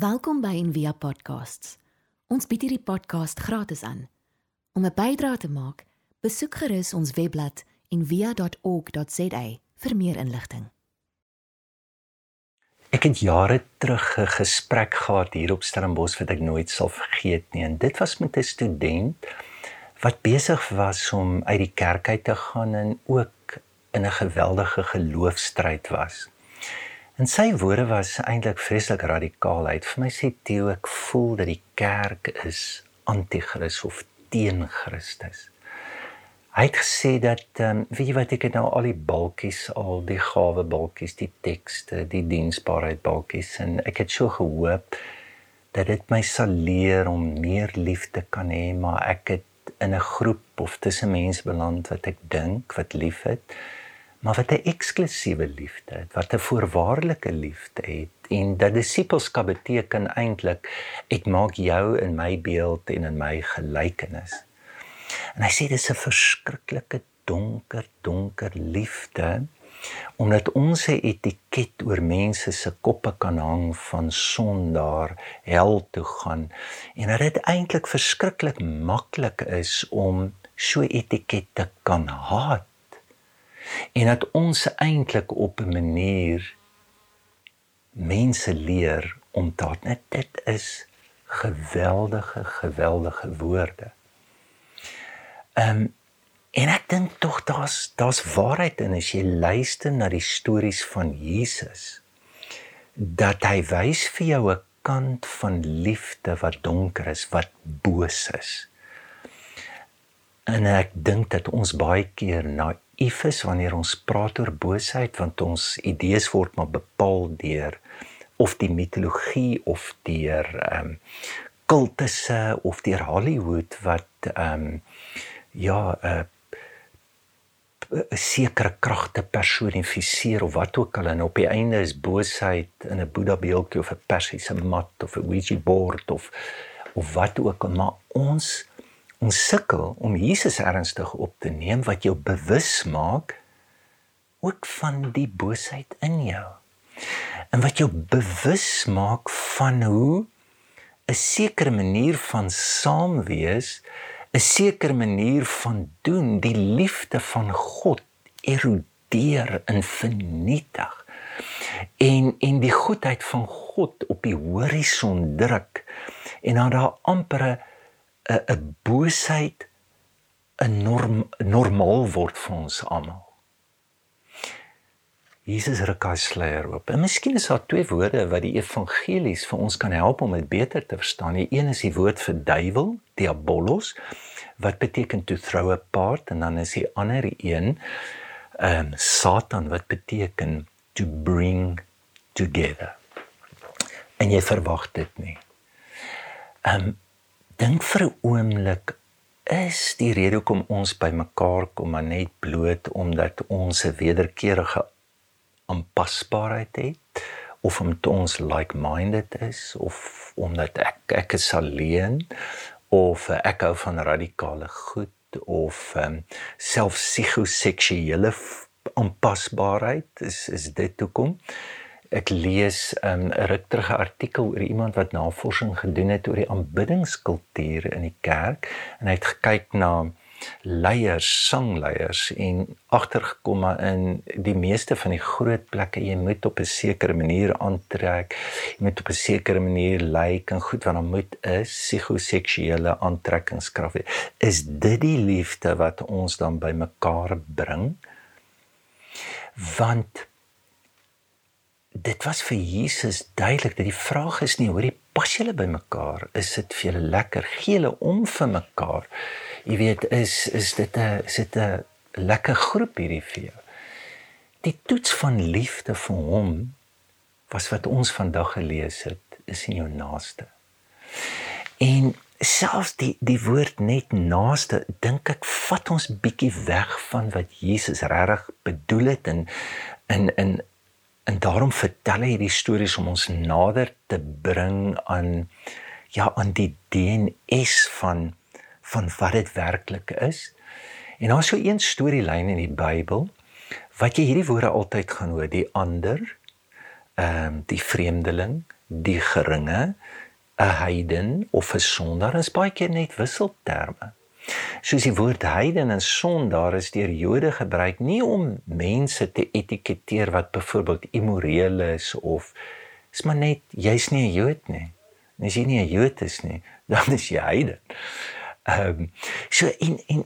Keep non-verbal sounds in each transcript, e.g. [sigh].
Welkom by Envia Podcasts. Ons bied hierdie podcast gratis aan. Om 'n bydrae te maak, besoek gerus ons webblad en via.org.za vir meer inligting. Ek het jare terug 'n gesprek gehad hier op Stellenbosch wat ek nooit sal vergeet nie. En dit was met 'n student wat besig was om uit die kerk uit te gaan en ook in 'n geweldige geloofstryd was. En sy woorde was eintlik vreeslik radikaal. Hy het vir my sê Theo, ek voel dat die kerk is anti-Christus of teen Christus. Hy het gesê dat ehm um, weet jy wat ek het nou al die balkies, al die gawe balkies, die tekste, die diensbaarheid balkies en ek het so gehoop dat dit my sal leer om meer liefde kan hê, maar ek het in 'n groep of tussen mense beland wat ek dink wat liefhet, maar wat 'n eksklusiewe liefde het, wat 'n voorwaardelike liefde het en dat disippelskap beteken eintlik ek maak jou in my beeld en in my gelykenis. En hy sê dis 'n verskriklike donker, donker liefde omdat ons 'n etiket oor mense se koppe kan hang van sondaar, hel toe gaan en dat dit eintlik verskriklik maklik is om so etikette kan haat. En dat ons eintlik op 'n manier mense leer om dit net dit is geweldige geweldige woorde. Ehm um, en ek dink tog daar's daar's waarheid in as jy luister na die stories van Jesus dat hy wys vir jou 'n kant van liefde wat donker is, wat boos is. En ek dink dat ons baie keer naïef is wanneer ons praat oor boosheid want ons idees word maar bepaal deur of die mitologie of deur ehm um, kultusse of deur Hollywood wat ehm um, ja 'n uh, 'n sekere kragte personifiseer of wat ook al. En op die einde is boosheid in 'n Boeddha beeldjie of 'n persiese mat of 'n Ouija board of of wat ook al. Maar ons ons sukkel om Jesus ernstig op te neem wat jou bewus maak ook van die boosheid in jou en wat jou bewus maak van hoe 'n sekere manier van saam wees 'n sekere manier van doen, die liefde van God erodeer en vernietig. En en die goedheid van God op die horison druk en dan daar amper 'n 'n boosheid 'n norm normaal word vir ons almal. Jesus ruk hy sluier oop. En miskien is daar twee woorde wat die evangelies vir ons kan help om dit beter te verstaan. Die een is die woord vir duiwel, diabolos, wat beteken to throw apart en dan is die ander een ehm um, Satan wat beteken to bring together. En jy verwag dit nie. Ehm um, dink vir 'n oomblik is die rede hoekom ons bymekaar kom maar net bloot omdat ons 'n wederkerige aanpasbaarheid het of omdat ons like-minded is of omdat ek ek is alleen of ek hou van radikale goed of um, selfs psigoseksuele aanpasbaarheid is is dit hoekom ek lees ehm, 'n um, rukterige artikel oor iemand wat navorsing gedoen het oor die aanbiddingskultuur in die kerk en hy het gekyk na leiers, sangleiers en agtergekom maar in die meeste van die groot plekke jy moet op 'n sekere manier aantrek. Jy moet op 'n sekere manier lyk en goed wat dan moet is psigoseksuele aantrekkingskrag. Is dit die liefde wat ons dan by mekaar bring? Want dit was vir Jesus duidelik dat die vraag is nie hoor jy pas julle by mekaar is dit vir julle lekker gee julle om vir mekaar jy weet is is dit 'n is dit 'n lekker groep hierdie vir jou. Die toets van liefde vir hom was wat ons vandag gelees het, is in jou naaste. En selfs die die woord net naaste, dink ek vat ons bietjie weg van wat Jesus regtig bedoel het en in in en daarom vertel hy hierdie stories om ons nader te bring aan ja aan die DNS van van wat dit werklik is. En daar's so een storielyn in die Bybel wat jy hierdie woorde altyd gaan hoor, die ander, ehm um, die vreemdeling, die geringe, 'n heiden of 'n sondaar is baie keer net wisselterme. Soos die woord heiden en sondaar is deur Jode gebruik nie om mense te etiketeer wat byvoorbeeld immoreel is of is maar net jy's nie 'n Jood nie. As jy nie 'n Jood is nie, [laughs] dan is jy heiden. Ehm um, so in in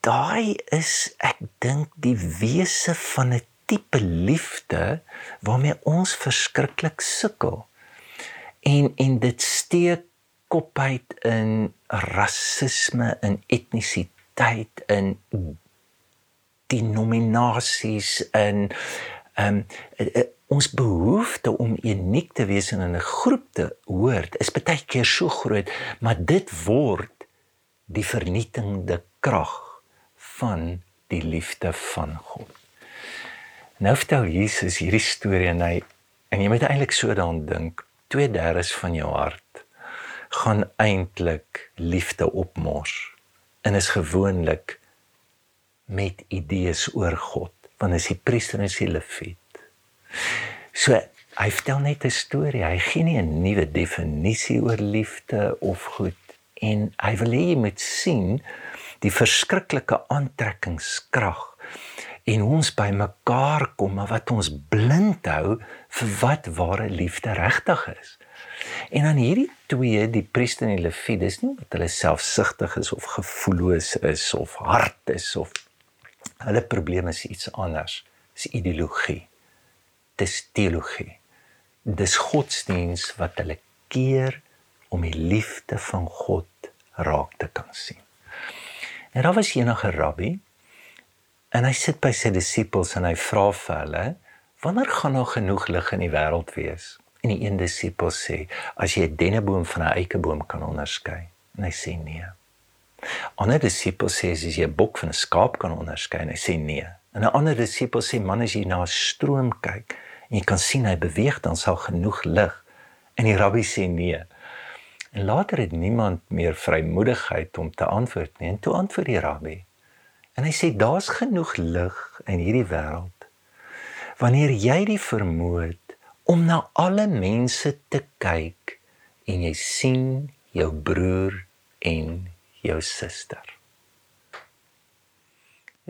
daai is ek dink die wese van 'n tipe liefde waarmee ons verskriklik sukkel. En en dit steek kop uit in rasisme en etnisiteit in denominasies in ehm um, ons behoefte om uniek te wees en in 'n groep te hoort is baie keer so groot, maar dit word die vernietigende krag van die liefde van God. Nou vertel Jesus hierdie storie en hy en jy moet eintlik so daaraan dink, 2/3 van jou hart gaan eintlik liefde opmors en is gewoonlik met idees oor God, want as die priester en die leviet. So hy vertel net 'n storie. Hy gee nie 'n nuwe definisie oor liefde of goed en hy wil hê jy moet sien die verskriklike aantrekkingskrag en ons by mekaar kom maar wat ons blind hou vir wat ware liefde regtig is. En dan hierdie twee, die priester en die leviet, dis nie dat hulle selfsugtig is of gevoelloos is of hard is of hulle probleem is iets anders. Dis ideologie. Dis teologie. Dis godsdiens wat hulle keer om die liefde van God raak te kan sien. En daar was enige rabbi En hy sit by sy disippels en hy vra vir hulle: "Wanneer gaan daar genoeg lig in die wêreld wees?" En die een disipel sê: "As jy 'n denneboom van 'n eikeboom kan onderskei." En hy sê: "Nee." 'n Ander disipel sê: "As jy 'n bok van 'n skaap kan onderskei." En hy sê: "Nee." En 'n ander disipel sê: "Man, as jy na 'n stroom kyk en jy kan sien hy beweeg, dan sal genoeg lig." En die rabbi sê: "Nee." En later het niemand meer vrymoedigheid om te antwoord nie. En toe antwoord die rabbi: En hy sê daar's genoeg lig in hierdie wêreld. Wanneer jy die vermoë het om na alle mense te kyk en jy sien jou broer en jou suster.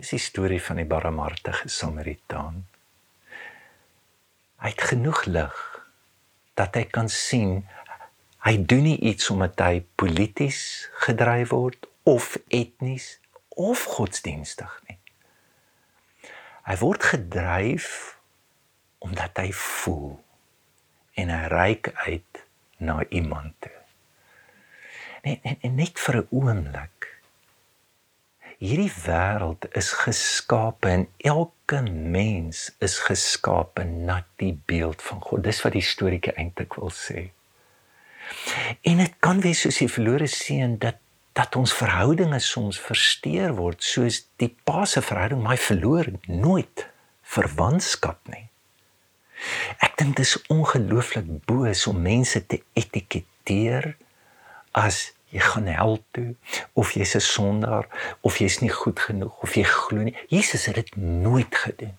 Dis die storie van die barmhartige Samaritaan. Hy het genoeg lig dat hy kan sien hy doen nie iets omdat hy polities gedryf word of etnies of godsdienstig nie. Hy word gedryf omdat hy voel en hy reik uit na iemand toe. Net net net vir 'n oomblik. Hierdie wêreld is geskape en elke mens is geskape na die beeld van God. Dis wat die storieetjie eintlik wil sê. En dit kan wees soos die verlore seun dat dat ons verhoudinge soms versteur word soos die pa se verhouding my verloor nooit verwantskap nie. Ek dink dit is ongelooflik boos om mense te etiketeer as jy gaan hel toe of jy's 'n sondaar of jy's nie goed genoeg of jy glo nie. Jesus het dit nooit gedoen.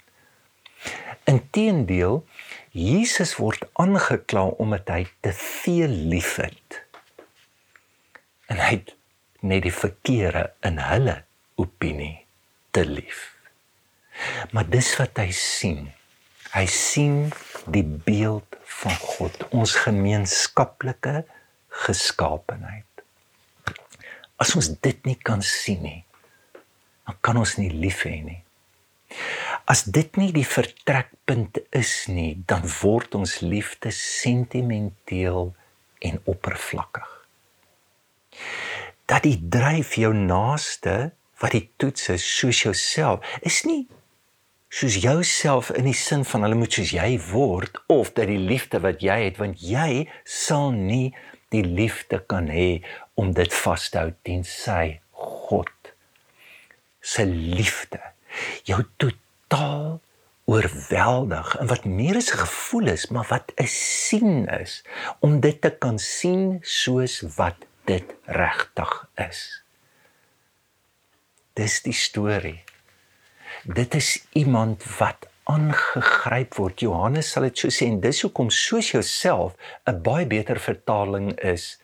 Inteendeel, Jesus word aangekla omdat hy te veel liefhet. En hy het net die verkeerde in hulle opinie te lief. Maar dis wat hy sien. Hy sien die beeld van God, ons gemeenskaplike geskaapenheid. As ons dit nie kan sien nie, dan kan ons nie lief hê nie. As dit nie die vertrekpunt is nie, dan word ons liefde sentimenteel en oppervlakkig dat die dryf jou naaste wat die toets is soos jouself is nie soos jouself in die sin van hulle moet soos jy word of dat die liefde wat jy het want jy sal nie die liefde kan hê om dit vas te hou tensy God se liefde jou totaal oorweldig en wat meer 'n gevoel is maar wat 'n sien is om dit te kan sien soos wat dit regtig is. Dis die storie. Dit is iemand wat aangegryp word. Johannes sal dit so sê en dis hoekom soos jouself 'n baie beter vertaling is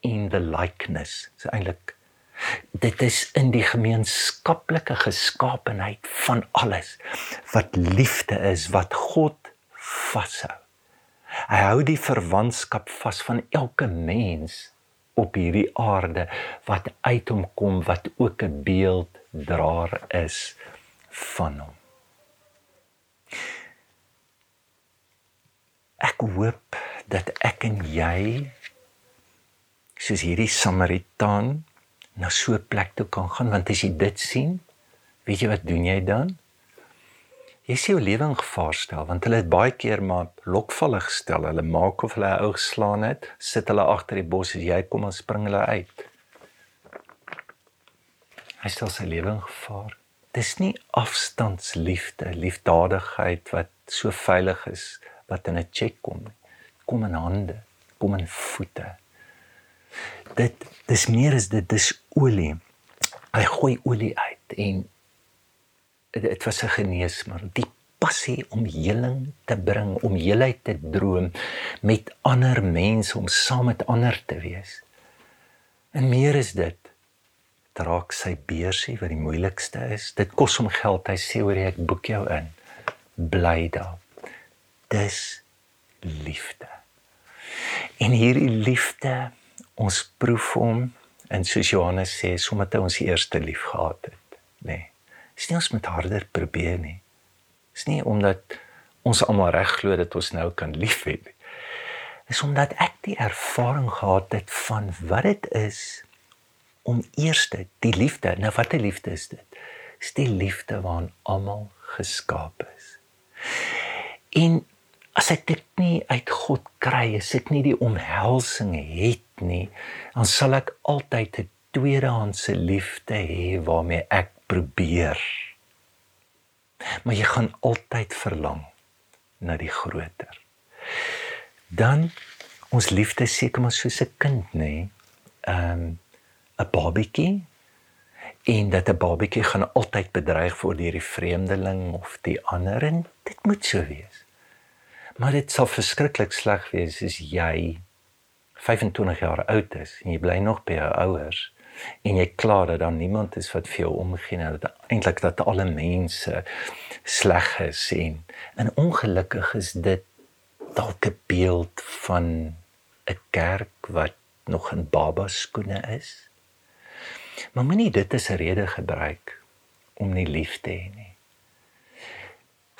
in the likeness. Dit is eintlik dit is in die gemeenskaplike geskaapenheid van alles wat liefde is wat God vashou. Hy hou die verwantskap vas van elke mens op hierdie aarde wat uit hom kom wat ook 'n beelddraer is van hom. Ek hoop dat ek en jy soos hierdie Samaritaan na so 'n plek toe kan gaan want as jy dit sien, weet jy wat doen jy dan? Jy sien jou lewe in gevaar stel want hulle het baie keer maar lokvallig gestel. Hulle maak of hulle ou geslaan het, sit hulle agter die bos as jy kom en spring hulle uit. Hy stel sy lewe in gevaar. Dis nie afstandsliefde, liefdadigheid wat so veilig is wat in 'n check kom nie. Kom in hande, kom in voete. Dit dis meer as dit dis olie. Hy gooi olie uit en dit was 'n geneesmiddel. Die passie om heling te bring, om heelheid te droom met ander mense om saam met ander te wees. En meer is dit draak sy beursie wat die moeilikste is. Dit kos hom geld. Hy sê hoor ek boek jou in. Bly daar dis liefde. En hierdie liefde, ons proef hom en soos Johannes sê, sommer te ons eerste lief gehad het, nê. Nee. Dis nie ons met harder probeer nie. Dis nie omdat ons almal reg glo dat ons nou kan lief hê nie. Dis omdat ek die ervaring gehad het van wat dit is om eerste die liefde, nou wat 'n liefde is dit? Dis die liefde waaraan almal geskaap is. En as ek dit nie uit God kry, as ek nie die omhelsing het nie, dan sal ek altyd 'n tweedehandse liefde hê waarmee ek probeer. Maar jy gaan altyd verlang na die groter. Dan ons liefde seker maar soos 'n kind, nê? Ehm um, 'n babatjie en dat 'n babatjie gaan altyd bedreig word deur die vreemdeling of die ander en dit moet so wees. Maar dit sal verskriklik sleg wees as jy 25 jaar oud is en jy bly nog by jou ouers en jy kla dat daar niemand is wat vir jou omgee en dat eintlik dat alle mense sleg is en en ongelukkig is dit dalk 'n beeld van 'n kerk wat nog in baba skoene is. Maar moenie dit as 'n rede gebruik om nie lief te hê nie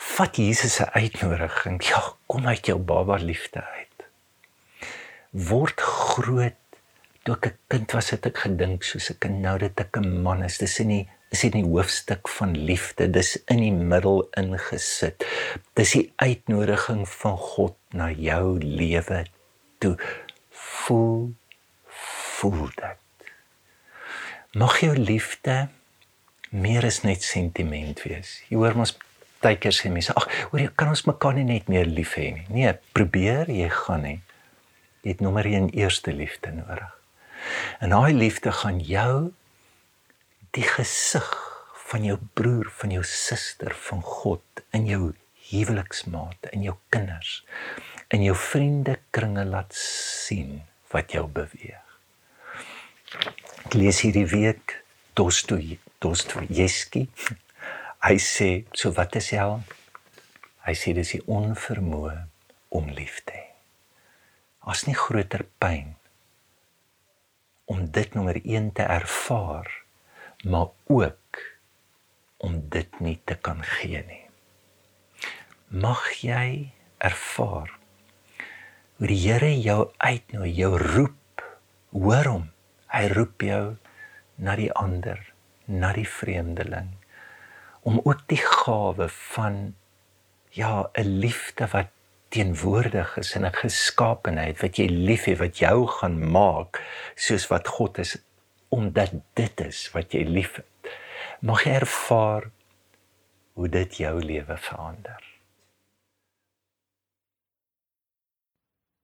vat Jesus se uitnodiging. Ja, kom uit jou baba liefde uit. Word groot. Toe ek 'n kind was, het ek gedink soos ek nou dat ek 'n man is. Dis in die is dit nie hoofstuk van liefde. Dis in die middel ingesit. Dis die uitnodiging van God na jou lewe toe. Voel voel dit. Mag jou liefde meer as net sentiment wees. Jy hoor mos partykeer sê mense, ag, hoor jy kan ons mekaar nie net meer lief hê nie. Nee, probeer jy gaan nie. Jy het nommer 1 eerste liefde nodig. En daai liefde gaan jou die gesig van jou broer, van jou suster, van God in jou huweliksmaat, in jou kinders, in jou vriendekringe laat sien wat jou beweeg. Ek lees hierdie week Dostoy Dostoyevsky Hy sê, so wat is hel? Hy sê dis die onvermoë om lief te hê. As nie groter pyn om dit nommer 1 te ervaar, maar ook om dit nie te kan gee nie. Mag jy ervaar hoe die Here jou uitnooi, jou roep, hoor hom. Hy roep jou na die ander, na die vreemdeling om ook die gawe van ja, 'n liefde wat teenwoordig is in 'n geskaapenheid wat jy liefhet wat jou gaan maak soos wat God is omdat dit is wat jy liefhet. Mag jy ervaar hoe dit jou lewe verander.